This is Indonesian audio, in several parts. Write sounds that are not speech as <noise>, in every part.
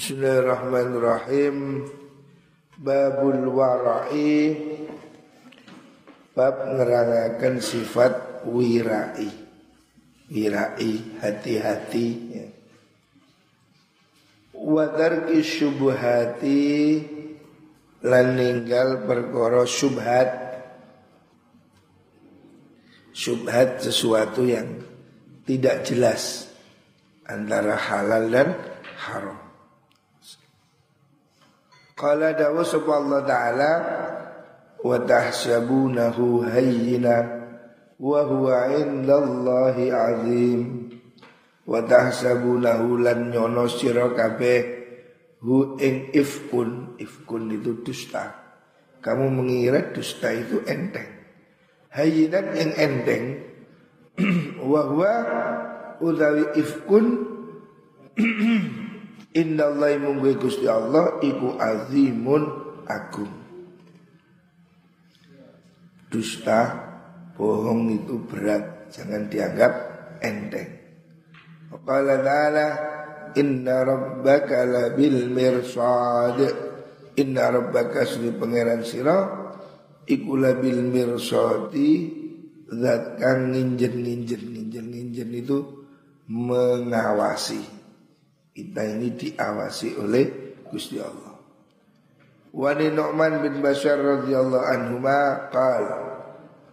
Bismillahirrahmanirrahim. Babul wara'i bab nerangaken sifat wirai. Wirai hati-hati ya. Wa tarki syubhati lan ninggal perkara syubhat. Syubhat sesuatu yang tidak jelas antara halal dan haram. Qala dawu Allah taala wa tahsabunahu hayyina wa huwa indallahi azim. Wa tahsabunahu lan nyono sira kabeh hu ing ifkun. Ifkun itu dusta. Kamu mengira dusta itu enteng. Hayyinan ing enteng. <clears throat> Wa huwa utawi ifkun <clears throat> Inna Allah munggu Gusti Allah iku azimun agung. Dusta, bohong itu berat, jangan dianggap enteng. Qala ta'ala inna rabbaka labil mirsad. Inna rabbaka suni pangeran sira iku labil mirsadi zat kang nginjen nginjen nginjen nginjen itu mengawasi kita ini diawasi oleh Gusti Allah. Wani Nu'man bin Bashar radhiyallahu anhu ma qal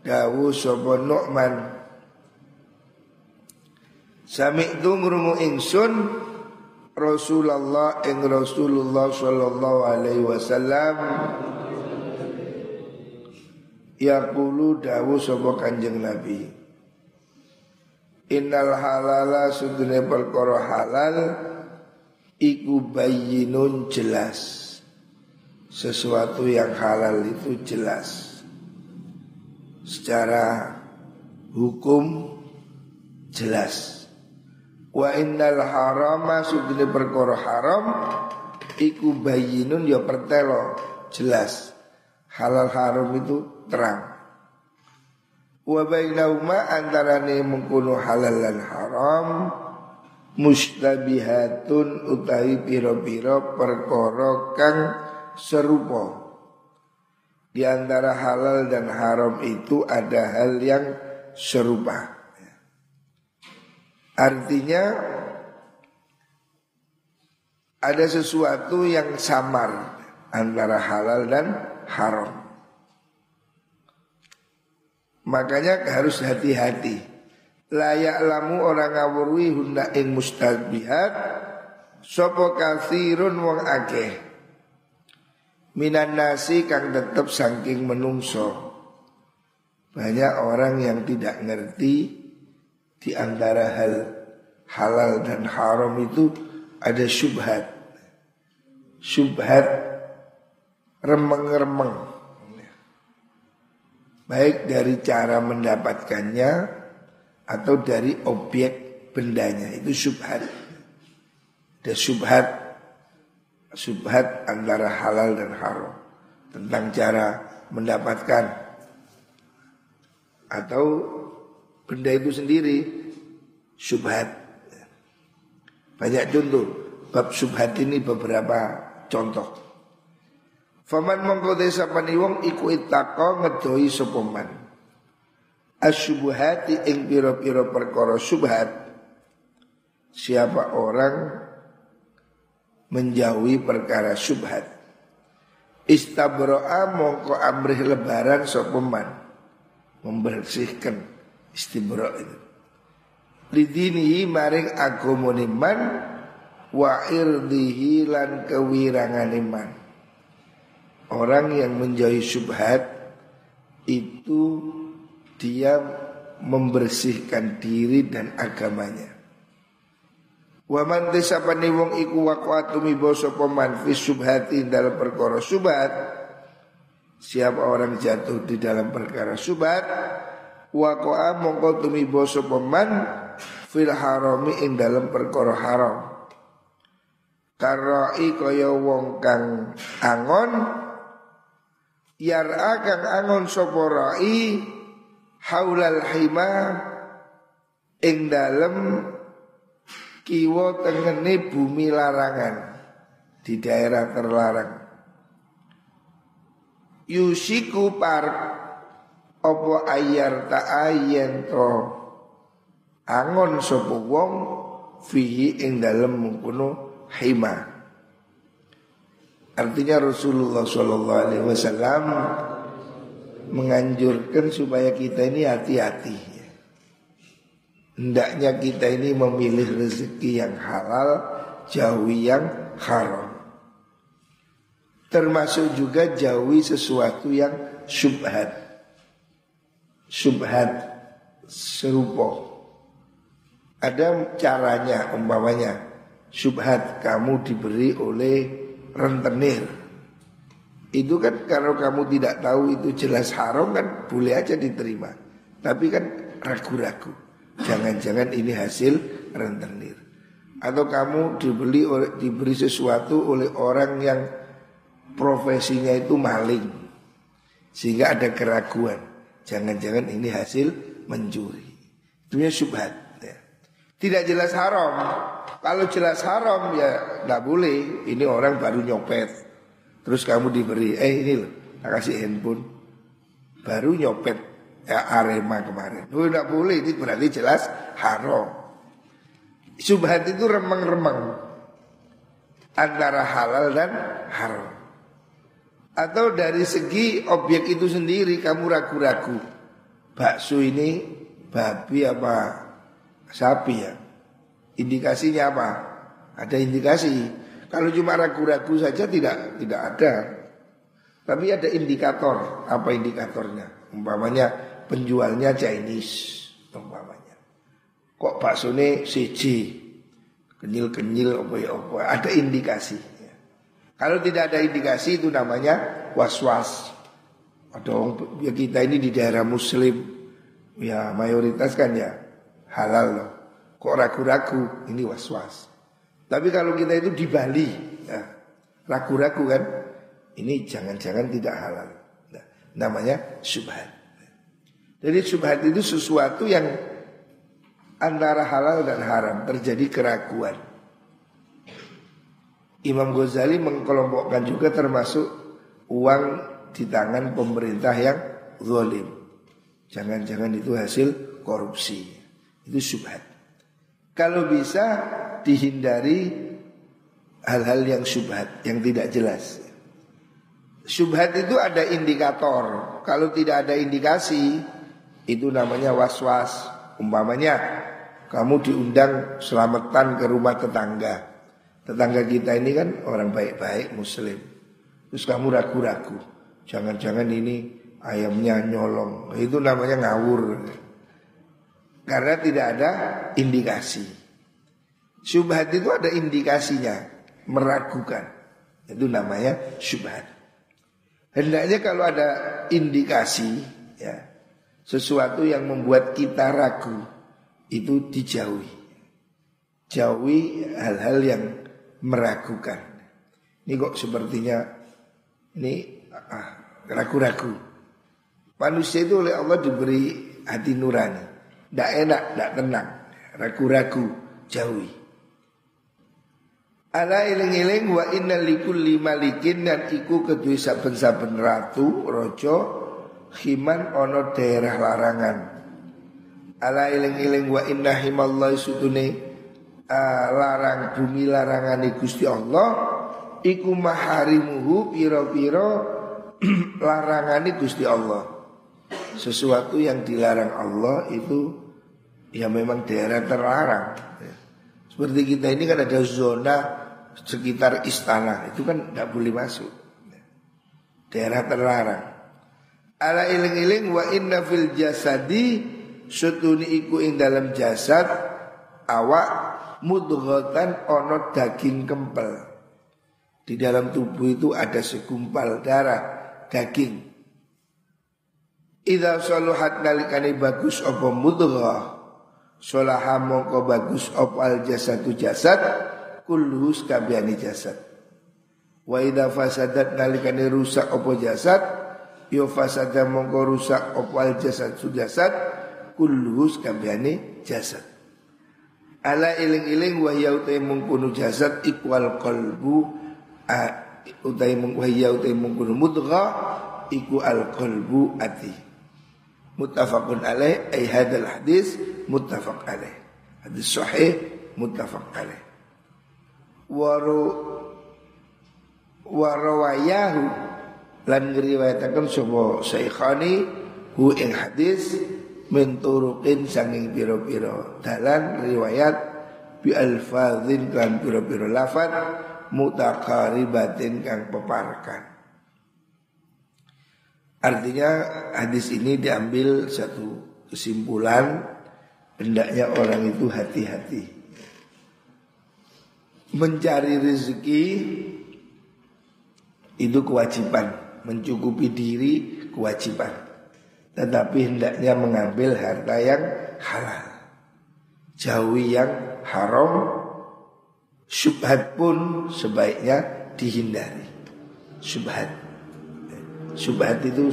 dawu sapa Nu'man? Sami'tu ngrungu ingsun Rasulullah ing Rasulullah sallallahu alaihi wasallam. Yaqulu dawu sapa Kanjeng Nabi? Innal halala sudune perkara halal iku bayinun jelas. Sesuatu yang halal itu jelas. Secara hukum jelas. Wa innal harama sudine perkara haram iku bayinun ya pertelo jelas. Halal haram itu terang. Wa bainahuma antarane mengkono halal dan haram mustabihatun utawi piro-piro perkara kang serupa. Di antara halal dan haram itu ada hal yang serupa. Artinya ada sesuatu yang samar antara halal dan haram. Makanya harus hati-hati layak lamu orang ngawurwi hunda ing mustabihat sopo kathirun wong akeh. Minan nasi kang tetep saking menungso. Banyak orang yang tidak ngerti di antara hal halal dan haram itu ada syubhat. Syubhat remeng-remeng. Baik dari cara mendapatkannya atau dari objek bendanya itu subhat. Ada subhat subhat antara halal dan haram tentang cara mendapatkan atau benda itu sendiri subhat. Banyak contoh bab subhat ini beberapa contoh. Faman mongko desa paniwong iku itako ngedoi sopoman asyubuhati ing piro-piro perkara subhat siapa orang menjauhi perkara subhat istabro'a mongko amrih lebaran sopeman membersihkan istibro itu. Lidinihi maring agamoniman wa irdihi lan kewirangan iman orang yang menjauhi subhat itu dia membersihkan diri dan agamanya. Wa man desapani wong iku waqatu mibo sapa man fi subhati dalam perkara subhat. Siapa orang jatuh di dalam perkara subhat waqa'a mongko tumibo sapa man fil harami ing dalam perkara haram. Karai kaya wong kang angon Yar'a kang angon sapa rai haulal hima ing dalem kiwa tengene bumi larangan di daerah terlarang. Yusiku par opo ayar ta ayen to angon sapa wong fihi ing dalem mengkono hima. Artinya Rasulullah Shallallahu Alaihi Wasallam menganjurkan supaya kita ini hati-hati. Hendaknya kita ini memilih rezeki yang halal, jauhi yang haram. Termasuk juga jauhi sesuatu yang syubhat. Syubhat serupa. Ada caranya umpamanya syubhat kamu diberi oleh rentenir. Itu kan kalau kamu tidak tahu itu jelas haram kan boleh aja diterima. Tapi kan ragu-ragu. Jangan-jangan ini hasil rentenir. Atau kamu dibeli diberi sesuatu oleh orang yang profesinya itu maling. Sehingga ada keraguan. Jangan-jangan ini hasil mencuri. Itu syubhat. Tidak jelas haram. Kalau jelas haram ya nggak boleh. Ini orang baru nyopet. Terus kamu diberi, eh ini loh, tak kasih handphone. Baru nyopet ya Arema kemarin. Oh nggak boleh, ini berarti jelas haram. Subhat itu remeng-remeng antara halal dan haram. Atau dari segi objek itu sendiri kamu ragu-ragu. Bakso ini babi apa sapi ya. Indikasinya apa? Ada indikasi. Kalau cuma ragu-ragu saja tidak tidak ada. Tapi ada indikator. Apa indikatornya? Umpamanya penjualnya Chinese. Umpamanya. Kok bakso ini CJ? Kenyil-kenyil apa ya. Ada indikasi. Kalau tidak ada indikasi itu namanya was-was. Ada ya kita ini di daerah muslim. Ya mayoritas kan ya halal loh. Kok ragu-ragu? Ini was-was. Tapi kalau kita itu di Bali, ya, ragu-ragu kan? Ini jangan-jangan tidak halal. Nah, namanya subhat. Jadi subhat itu sesuatu yang antara halal dan haram terjadi keraguan. Imam Ghazali mengkelompokkan juga termasuk uang di tangan pemerintah yang zalim. Jangan-jangan itu hasil korupsi. Itu syubhat. Kalau bisa dihindari hal-hal yang syubhat, yang tidak jelas. Syubhat itu ada indikator. Kalau tidak ada indikasi, itu namanya was-was. Umpamanya, kamu diundang selamatan ke rumah tetangga. Tetangga kita ini kan orang baik-baik muslim. Terus kamu ragu-ragu. Jangan-jangan ini ayamnya nyolong. Itu namanya ngawur. Karena tidak ada indikasi. Syubhat itu ada indikasinya, meragukan. Itu namanya syubhat. Hendaknya kalau ada indikasi, ya, sesuatu yang membuat kita ragu, itu dijauhi. Jauhi hal-hal yang meragukan. Ini kok sepertinya ini ah, ragu-ragu. Manusia itu oleh Allah diberi hati nurani. Tidak enak, tidak tenang Ragu-ragu, jauhi Ala iling-iling wa inna likulli malikin dan iku kedui saben-saben ratu rojo himan ono daerah larangan. Ala iling-iling wa inna himallah sutune uh, larang bumi larangan Gusti Allah iku maharimuhu piro-piro <clears throat> larangani Gusti Allah sesuatu yang dilarang Allah itu ya memang daerah terlarang. Seperti kita ini kan ada zona sekitar istana itu kan tidak boleh masuk. Daerah terlarang. Ala iling-iling wa inna fil jasadi sutuni iku ing dalam jasad awak mudghatan ono daging kempel. Di dalam tubuh itu ada segumpal darah daging Idza saluhat nalikane bagus apa mudghah Solaha mongko bagus op al jasadu jasad kulluhus kabehane jasad. Wa idza fasadat nalikane rusak apa jasad yo fasada mongko rusak op al jasad su jasad kulluhus kabehane jasad. Ala iling-iling wa yautai mengkunu jasad ikwal kolbu utai mengwahya utai mengkono mudghah iku al qalbu ati muttafaqun alaih ay hadal hadis muttafaq alaih hadis sahih muttafaq alaih waru warawayahu lan ngriwayataken sapa syekhani hu ing hadis min turuqin sanging pira-pira dalan riwayat bi alfazin kan pira-pira lafaz mutakaribatin kang peparkan. Artinya hadis ini diambil satu kesimpulan hendaknya orang itu hati-hati. Mencari rezeki itu kewajiban, mencukupi diri kewajiban. Tetapi hendaknya mengambil harta yang halal. Jauhi yang haram Subhat pun sebaiknya dihindari Subhat Subhat itu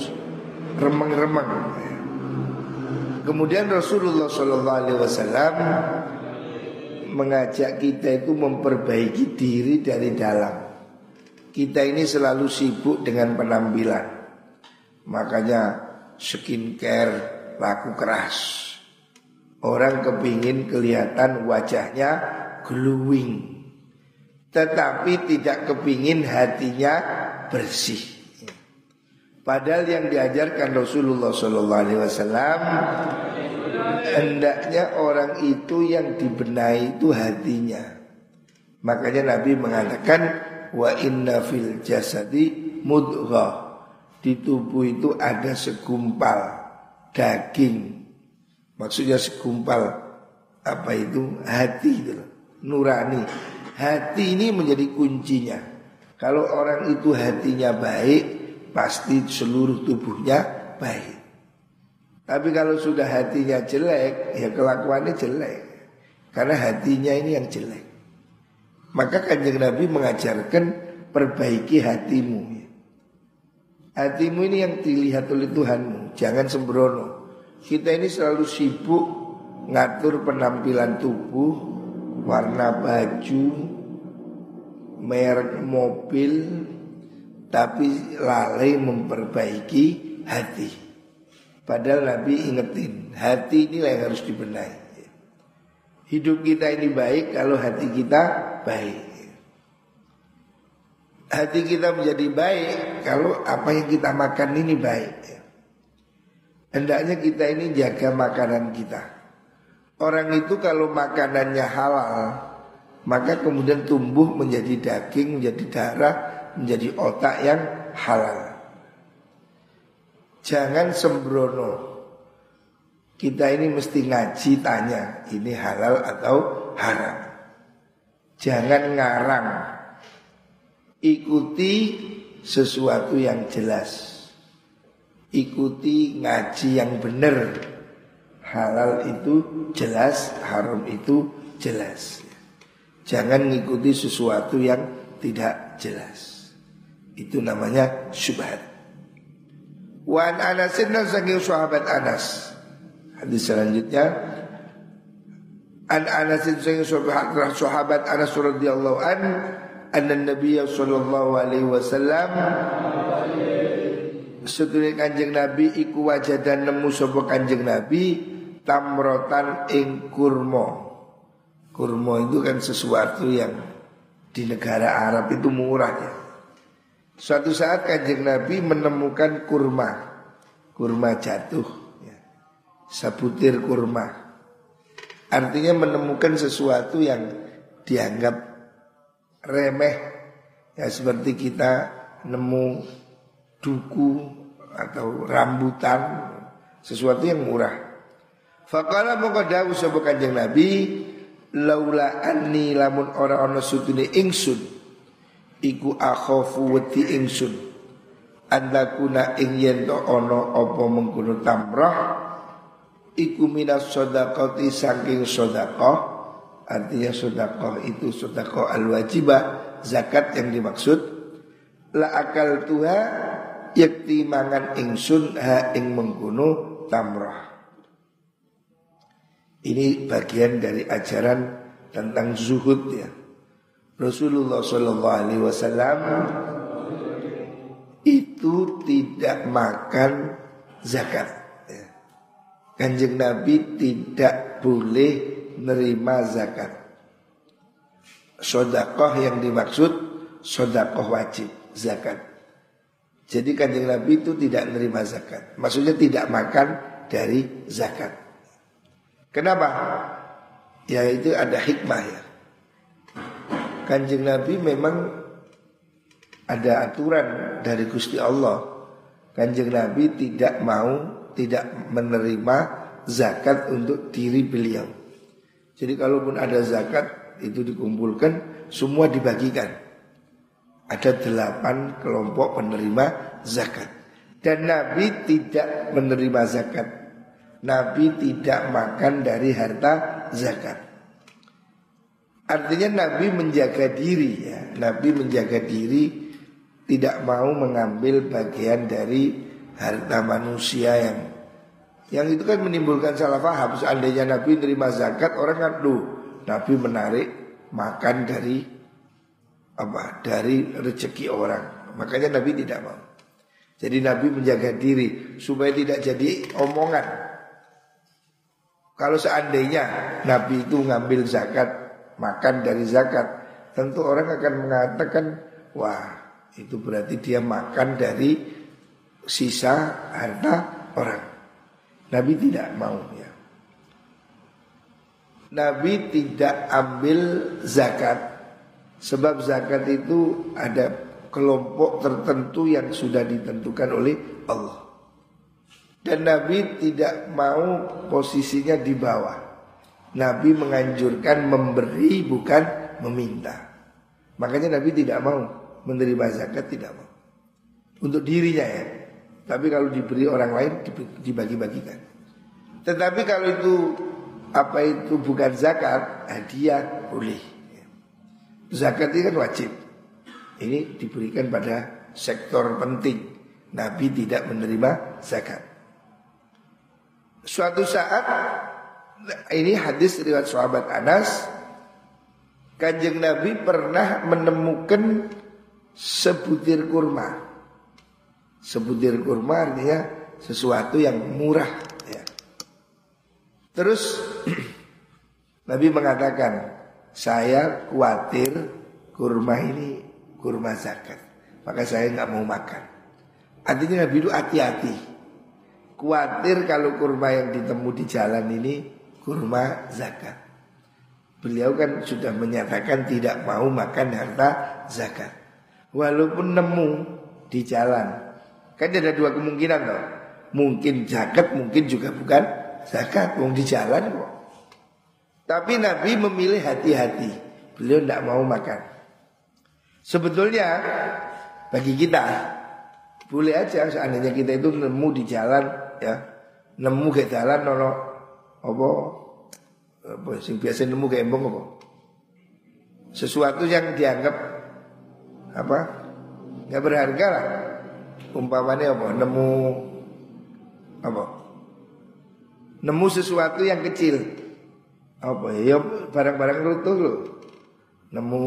remang-remang. Kemudian Rasulullah SAW mengajak kita itu memperbaiki diri dari dalam. Kita ini selalu sibuk dengan penampilan. Makanya skincare laku keras. Orang kepingin kelihatan wajahnya glowing. Tetapi tidak kepingin hatinya bersih. Padahal yang diajarkan Rasulullah Sallallahu Alaihi Wasallam hendaknya orang itu yang dibenahi itu hatinya. Makanya Nabi mengatakan wa inna fil jasadi mudghah. Di tubuh itu ada segumpal daging. Maksudnya segumpal apa itu hati itu nurani Hati ini menjadi kuncinya. Kalau orang itu hatinya baik, pasti seluruh tubuhnya baik. Tapi kalau sudah hatinya jelek, ya kelakuannya jelek. Karena hatinya ini yang jelek. Maka kanjeng Nabi mengajarkan perbaiki hatimu. Hatimu ini yang dilihat oleh Tuhanmu, jangan sembrono. Kita ini selalu sibuk ngatur penampilan tubuh, warna baju, merek mobil, tapi lalai memperbaiki hati. Padahal Nabi ingetin, hati inilah yang harus dibenahi. Hidup kita ini baik kalau hati kita baik. Hati kita menjadi baik kalau apa yang kita makan ini baik. Hendaknya kita ini jaga makanan kita. Orang itu kalau makanannya halal Maka kemudian tumbuh menjadi daging, menjadi darah, menjadi otak yang halal. Jangan sembrono. Kita ini mesti ngaji tanya Ini halal atau haram? Jangan ngarang. Ikuti sesuatu yang jelas. Ikuti ngaji yang benar. Halal itu jelas, haram itu jelas. Jangan ngikuti sesuatu yang tidak jelas. Itu namanya syubhat. Wan Anasin saking sahabat Anas. Hadis selanjutnya An Anasin saking sahabat, sahabat Anas radhiyallahu an anna Nabi sallallahu alaihi wasallam Sedulur kanjeng Nabi iku wajah dan nemu sapa kanjeng Nabi tamrotan ing kurma. Kurma itu kan sesuatu yang di negara Arab itu murah ya. Suatu saat kanjeng Nabi menemukan kurma, kurma jatuh, ya. sabutir kurma. Artinya menemukan sesuatu yang dianggap remeh, ya seperti kita nemu duku atau rambutan, sesuatu yang murah. Fakala mongko dawuh sapa Kanjeng Nabi laula anni lamun ora ana sutune ingsun iku akhafu wedi ingsun. Andakuna ing yen ana apa mengkono tamrah iku minas sedekati saking sedekah artinya sedekah itu sedekah al wajibah zakat yang dimaksud. La akal tuha yakti mangan ingsun ha ing mengkono tamrah. Ini bagian dari ajaran tentang zuhud ya. Rasulullah Shallallahu Alaihi Wasallam itu tidak makan zakat. Ya. Kanjeng Nabi tidak boleh menerima zakat. Sodakoh yang dimaksud sodakoh wajib zakat. Jadi kanjeng Nabi itu tidak menerima zakat. Maksudnya tidak makan dari zakat. Kenapa? Ya itu ada hikmah ya. Kanjeng Nabi memang ada aturan dari Gusti Allah. Kanjeng Nabi tidak mau tidak menerima zakat untuk diri beliau. Jadi kalaupun ada zakat itu dikumpulkan semua dibagikan. Ada delapan kelompok penerima zakat. Dan Nabi tidak menerima zakat. Nabi tidak makan dari harta zakat. Artinya Nabi menjaga diri ya. Nabi menjaga diri tidak mau mengambil bagian dari harta manusia yang yang itu kan menimbulkan salah paham. Seandainya Nabi menerima zakat, orang kan Nabi menarik makan dari apa? Dari rezeki orang. Makanya Nabi tidak mau. Jadi Nabi menjaga diri supaya tidak jadi omongan. Kalau seandainya Nabi itu ngambil zakat, makan dari zakat, tentu orang akan mengatakan, wah itu berarti dia makan dari sisa harta orang. Nabi tidak mau ya. Nabi tidak ambil zakat sebab zakat itu ada kelompok tertentu yang sudah ditentukan oleh Allah. Dan Nabi tidak mau posisinya di bawah. Nabi menganjurkan memberi bukan meminta. Makanya Nabi tidak mau menerima zakat tidak mau. Untuk dirinya ya. Tapi kalau diberi orang lain dibagi-bagikan. Tetapi kalau itu apa itu bukan zakat, hadiah boleh. Zakat ini kan wajib. Ini diberikan pada sektor penting. Nabi tidak menerima zakat. Suatu saat ini hadis riwayat sahabat Anas Kanjeng Nabi pernah menemukan sebutir kurma. Sebutir kurma artinya sesuatu yang murah ya. Terus <clears throat> Nabi mengatakan, saya khawatir kurma ini kurma zakat. Maka saya nggak mau makan. Artinya Nabi itu hati-hati. Khawatir kalau kurma yang ditemu di jalan ini kurma zakat. Beliau kan sudah menyatakan tidak mau makan harta zakat walaupun nemu di jalan. Kan ada dua kemungkinan loh. Mungkin zakat, mungkin juga bukan zakat. Wong di jalan kok. Tapi Nabi memilih hati-hati. Beliau tidak mau makan. Sebetulnya bagi kita boleh aja seandainya kita itu nemu di jalan ya nemu ke jalan nono apa? Apa? Sing biasa nemu ke embong apa? Sesuatu yang dianggap apa? Nggak berharga lah. Umpamanya apa? Nemu apa? Nemu sesuatu yang kecil. Apa? Ya barang-barang runtuh lo nemu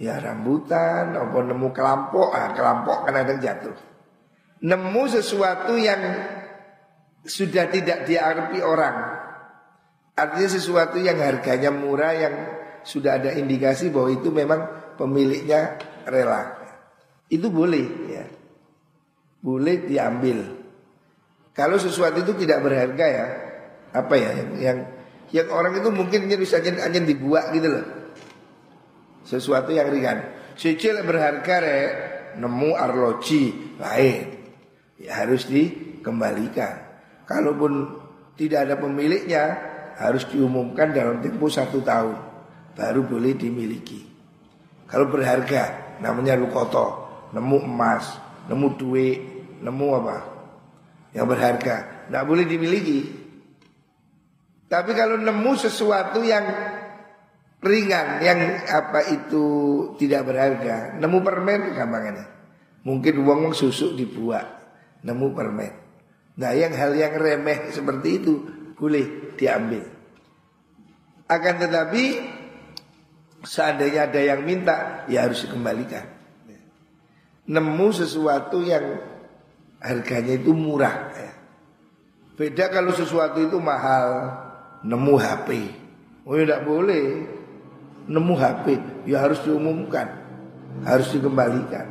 ya rambutan apa? Nemu kelampok. Ah kelampok kan ada jatuh. Nemu sesuatu yang sudah tidak diarpi orang artinya sesuatu yang harganya murah yang sudah ada indikasi bahwa itu memang pemiliknya rela. Itu boleh ya. Boleh diambil. Kalau sesuatu itu tidak berharga ya, apa ya yang yang, yang orang itu mungkin bisa hanya dibuat gitu loh. Sesuatu yang ringan. Sicil berharga re, nemu arloji lain. Ya harus dikembalikan. Kalaupun tidak ada pemiliknya, harus diumumkan dalam tempo satu tahun baru boleh dimiliki. Kalau berharga namanya lukoto, nemu emas, nemu duit, nemu apa? Yang berharga, tidak boleh dimiliki. Tapi kalau nemu sesuatu yang ringan, yang apa itu tidak berharga, nemu permen gampangannya. Mungkin uang susu dibuat, nemu permen. Nah yang hal yang remeh seperti itu boleh diambil. Akan tetapi Seandainya ada yang minta, ya harus dikembalikan. Nemu sesuatu yang harganya itu murah. Ya. Beda kalau sesuatu itu mahal, nemu HP. Oh ya tidak boleh. Nemu HP, ya harus diumumkan, harus dikembalikan.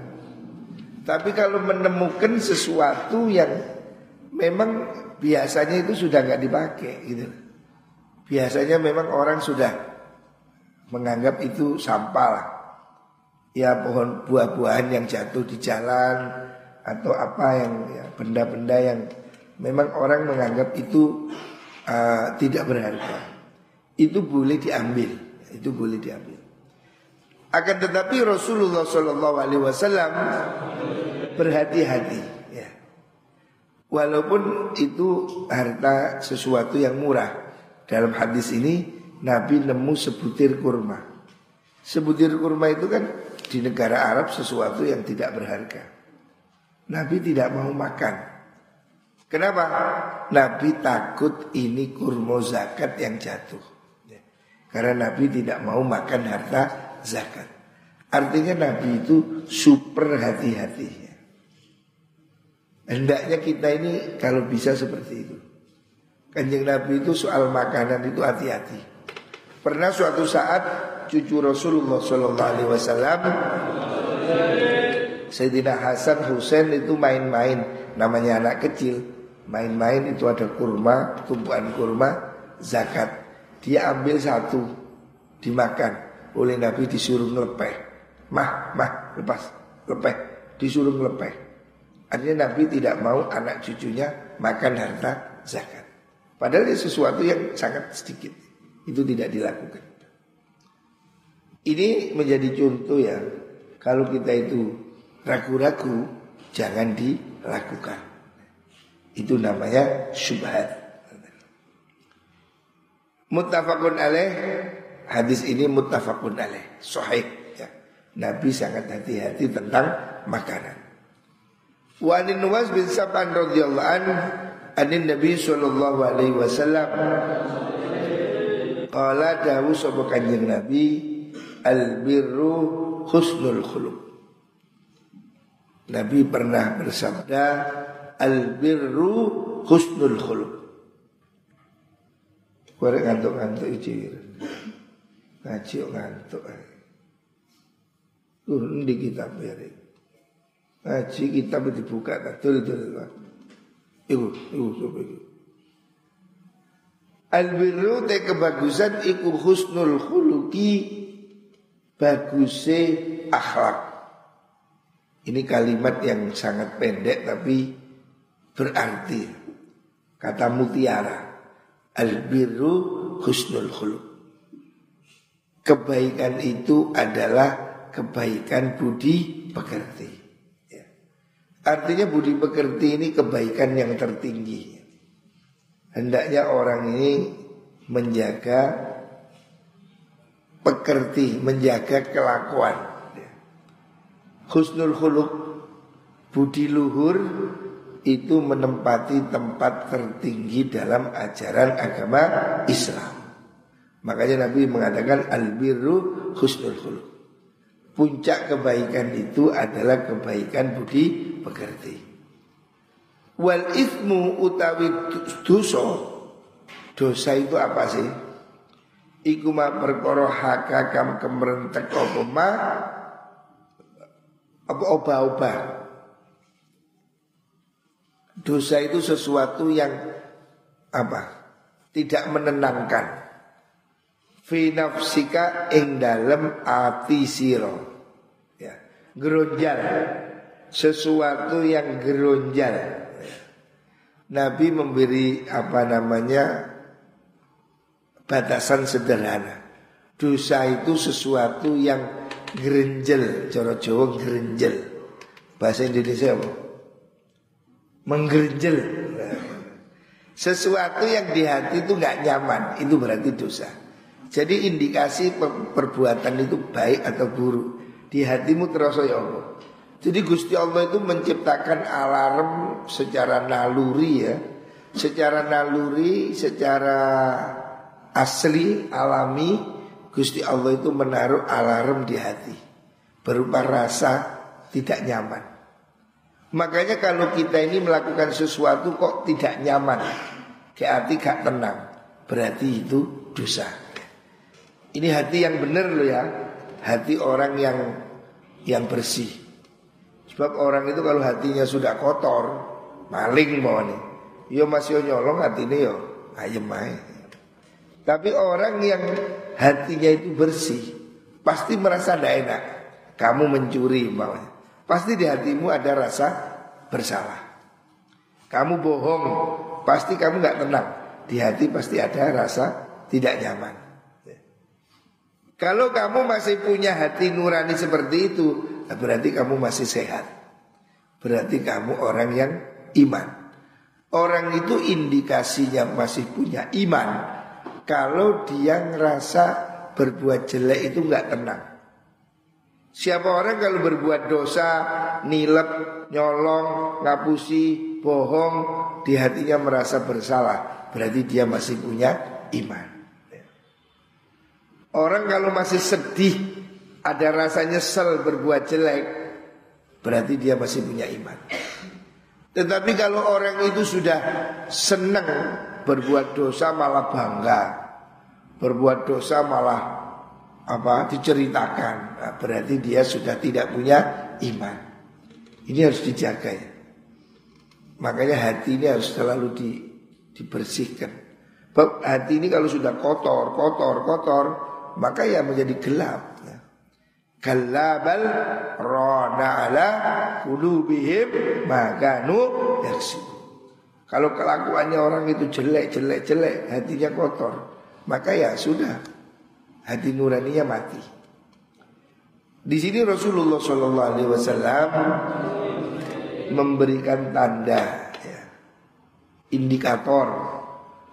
Tapi kalau menemukan sesuatu yang memang biasanya itu sudah nggak dipakai gitu. Biasanya memang orang sudah menganggap itu sampah lah. Ya pohon buah-buahan yang jatuh di jalan atau apa yang ya, benda-benda yang memang orang menganggap itu uh, tidak berharga. Itu boleh diambil, itu boleh diambil. Akan tetapi Rasulullah Shallallahu Alaihi Wasallam berhati-hati. Walaupun itu harta sesuatu yang murah. Dalam hadis ini Nabi nemu sebutir kurma. Sebutir kurma itu kan di negara Arab sesuatu yang tidak berharga. Nabi tidak mau makan. Kenapa? Nabi takut ini kurma zakat yang jatuh. Karena Nabi tidak mau makan harta zakat. Artinya Nabi itu super hati-hati. Hendaknya kita ini kalau bisa seperti itu. Kanjeng Nabi itu soal makanan itu hati-hati. Pernah suatu saat cucu Rasulullah Shallallahu Alaihi Wasallam Sayyidina Hasan Husain itu main-main namanya anak kecil main-main itu ada kurma tumpuan kurma zakat. Dia ambil satu dimakan. Oleh Nabi disuruh ngelepeh. Mah mah lepas lepeh disuruh ngelepeh artinya Nabi tidak mau anak cucunya makan harta zakat padahal ini sesuatu yang sangat sedikit itu tidak dilakukan. Ini menjadi contoh ya, kalau kita itu ragu-ragu, jangan dilakukan. Itu namanya syubhat. Muttafaqun alaih Hadis ini muttafaqun alaih Sahih ya. Nabi sangat hati-hati tentang makanan Wa anin Nuwas bin Sab'an radhiyallahu anhu Anin Nabi sallallahu alaihi wasallam Qala dawu sapa kanjeng Nabi al birru husnul khuluq. Nabi pernah bersabda al birru husnul khuluq. Kore ngantuk-ngantuk iki. Ngaji ngantuk. Tuh di kitab ya. Ngaji kitab dibuka tak tulis-tulis. Iku, iku, iku, iku. Al-birru te kebagusan iku husnul khuluki baguse akhlak. Ini kalimat yang sangat pendek tapi berarti kata mutiara. Al-birru husnul khuluk. Kebaikan itu adalah kebaikan budi pekerti. Ya. Artinya budi pekerti ini kebaikan yang tertinggi. Hendaknya orang ini menjaga pekerti, menjaga kelakuan. Husnul khuluq, budi luhur itu menempati tempat tertinggi dalam ajaran agama Islam. Makanya Nabi mengatakan albirru husnul khuluq. Puncak kebaikan itu adalah kebaikan budi pekerti. Wal ismu utawi dosa Dosa itu apa sih? Iku ma perkara hakakam kemrentek apa ma Apa obah-obah Dosa itu sesuatu yang Apa? Tidak menenangkan Fi nafsika ing dalam ati siro ya. Sesuatu yang geronjal Nabi memberi apa namanya batasan sederhana. Dosa itu sesuatu yang gerenjel, cara Jawa gerenjel. Bahasa Indonesia apa? Menggerenjel. Sesuatu yang di hati itu nggak nyaman, itu berarti dosa. Jadi indikasi perbuatan itu baik atau buruk di hatimu terasa ya Allah. Jadi Gusti Allah itu menciptakan alarm secara naluri ya, secara naluri, secara asli, alami Gusti Allah itu menaruh alarm di hati berupa rasa tidak nyaman. Makanya kalau kita ini melakukan sesuatu kok tidak nyaman, kayak hati gak tenang, berarti itu dosa. Ini hati yang benar loh ya, hati orang yang yang bersih. Sebab orang itu kalau hatinya sudah kotor, maling mau nih, yo masih nyolong hatinya yo ayem aja. Tapi orang yang hatinya itu bersih, pasti merasa tidak enak. Kamu mencuri umpamanya. Pasti di hatimu ada rasa bersalah. Kamu bohong, pasti kamu nggak tenang. Di hati pasti ada rasa tidak nyaman. Kalau kamu masih punya hati nurani seperti itu, berarti kamu masih sehat. Berarti kamu orang yang iman. Orang itu indikasinya masih punya iman kalau dia ngerasa berbuat jelek itu nggak tenang. Siapa orang kalau berbuat dosa, nilep, nyolong, ngapusi, bohong, di hatinya merasa bersalah, berarti dia masih punya iman. Orang kalau masih sedih, ada rasa nyesel berbuat jelek, berarti dia masih punya iman. Tetapi kalau orang itu sudah senang berbuat dosa malah bangga, berbuat dosa malah apa diceritakan, nah, berarti dia sudah tidak punya iman. Ini harus dijaga ya. Makanya hati ini harus selalu di, dibersihkan. Hati ini kalau sudah kotor, kotor, kotor, maka ya menjadi gelap. Kalabal rona ala kulubihim maganu yaksib. Kalau kelakuannya orang itu jelek, jelek, jelek, hatinya kotor, maka ya sudah, hati nuraninya mati. Di sini Rasulullah Shallallahu Alaihi Wasallam memberikan tanda, ya, indikator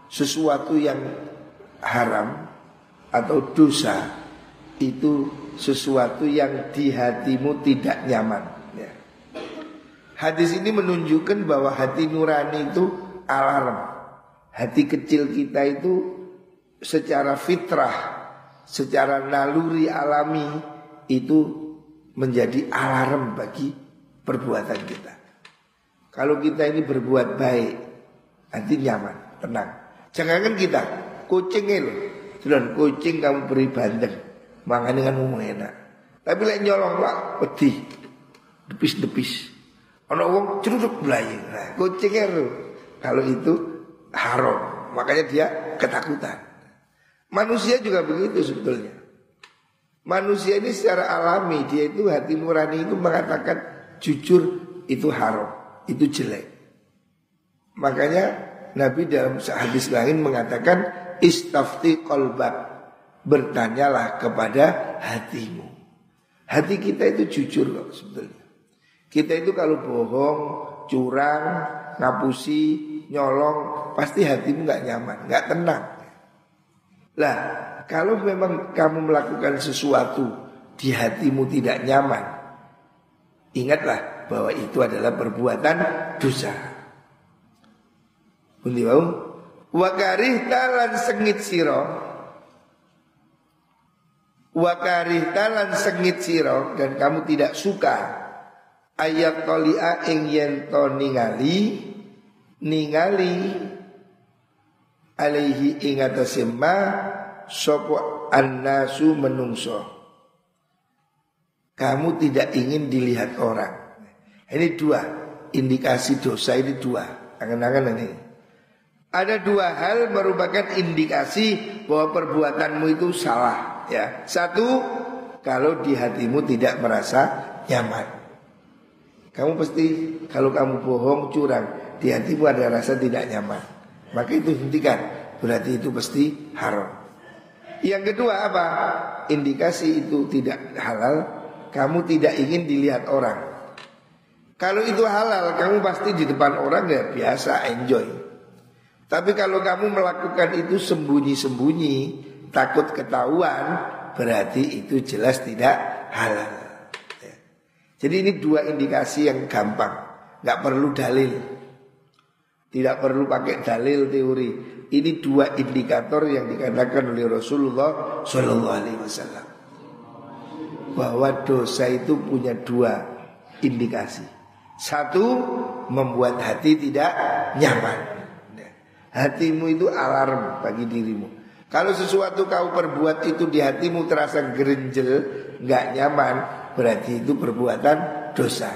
sesuatu yang haram atau dosa itu sesuatu yang di hatimu tidak nyaman. Ya. Hadis ini menunjukkan bahwa hati nurani itu alarm. Hati kecil kita itu secara fitrah, secara naluri alami itu menjadi alarm bagi perbuatan kita. Kalau kita ini berbuat baik, hati nyaman, tenang. Jangankan kita, kucing itu, kucing kamu beri bandeng Mangan dengan umum enak. Tapi lek nyolong lah pedih. Depis-depis. Ono wong ceruduk belayu. Nah, kucing itu kalau itu haram. Makanya dia ketakutan. Manusia juga begitu sebetulnya. Manusia ini secara alami dia itu hati nurani itu mengatakan jujur itu haram, itu jelek. Makanya Nabi dalam hadis lain mengatakan istafti kolbak bertanyalah kepada hatimu. Hati kita itu jujur kok sebetulnya. Kita itu kalau bohong, curang, ngapusi, nyolong, pasti hatimu nggak nyaman, nggak tenang. Lah, kalau memang kamu melakukan sesuatu di hatimu tidak nyaman, ingatlah bahwa itu adalah perbuatan dosa. Bundi? Wakarih talan sengit siro Wakarih talan sengit siro dan kamu tidak suka ayat tolia ing yen to ningali ningali alaihi ing atasema sopo annasu menungso. Kamu tidak ingin dilihat orang. Ini dua indikasi dosa ini dua. Angan-angan ini. Ada dua hal merupakan indikasi bahwa perbuatanmu itu salah. Ya, satu kalau di hatimu tidak merasa nyaman. Kamu pasti kalau kamu bohong, curang, di hatimu ada rasa tidak nyaman. Maka itu hentikan. Berarti itu pasti haram. Yang kedua apa? Indikasi itu tidak halal, kamu tidak ingin dilihat orang. Kalau itu halal, kamu pasti di depan orang ya biasa enjoy. Tapi kalau kamu melakukan itu sembunyi-sembunyi, takut ketahuan berarti itu jelas tidak halal. Ya. Jadi ini dua indikasi yang gampang, nggak perlu dalil, tidak perlu pakai dalil teori. ini dua indikator yang dikatakan oleh Rasulullah Shallallahu Alaihi Wasallam bahwa dosa itu punya dua indikasi. Satu membuat hati tidak nyaman. Hatimu itu alarm bagi dirimu. Kalau sesuatu kau perbuat itu di hatimu terasa gerenjel, nggak nyaman, berarti itu perbuatan dosa.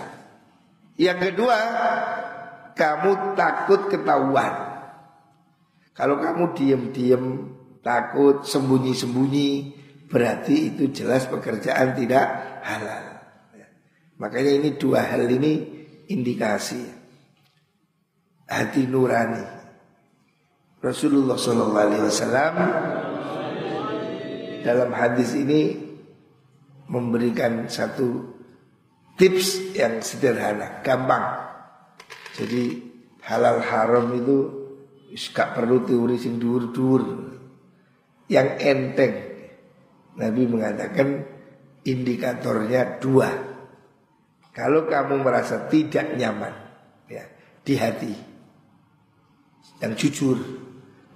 Yang kedua, kamu takut ketahuan. Kalau kamu diem-diem, takut sembunyi-sembunyi, berarti itu jelas pekerjaan tidak halal. Makanya ini dua hal ini indikasi hati nurani. Rasulullah Shallallahu Alaihi Wasallam dalam hadis ini memberikan satu tips yang sederhana, gampang. Jadi halal haram itu gak perlu teori sing dur-dur. Yang enteng. Nabi mengatakan indikatornya dua. Kalau kamu merasa tidak nyaman ya, di hati yang jujur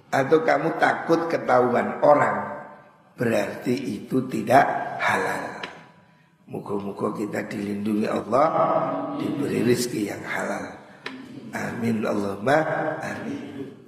atau kamu takut ketahuan orang berarti itu tidak halal. Muka-muka kita dilindungi Allah diberi rezeki yang halal. Amin Allahumma amin.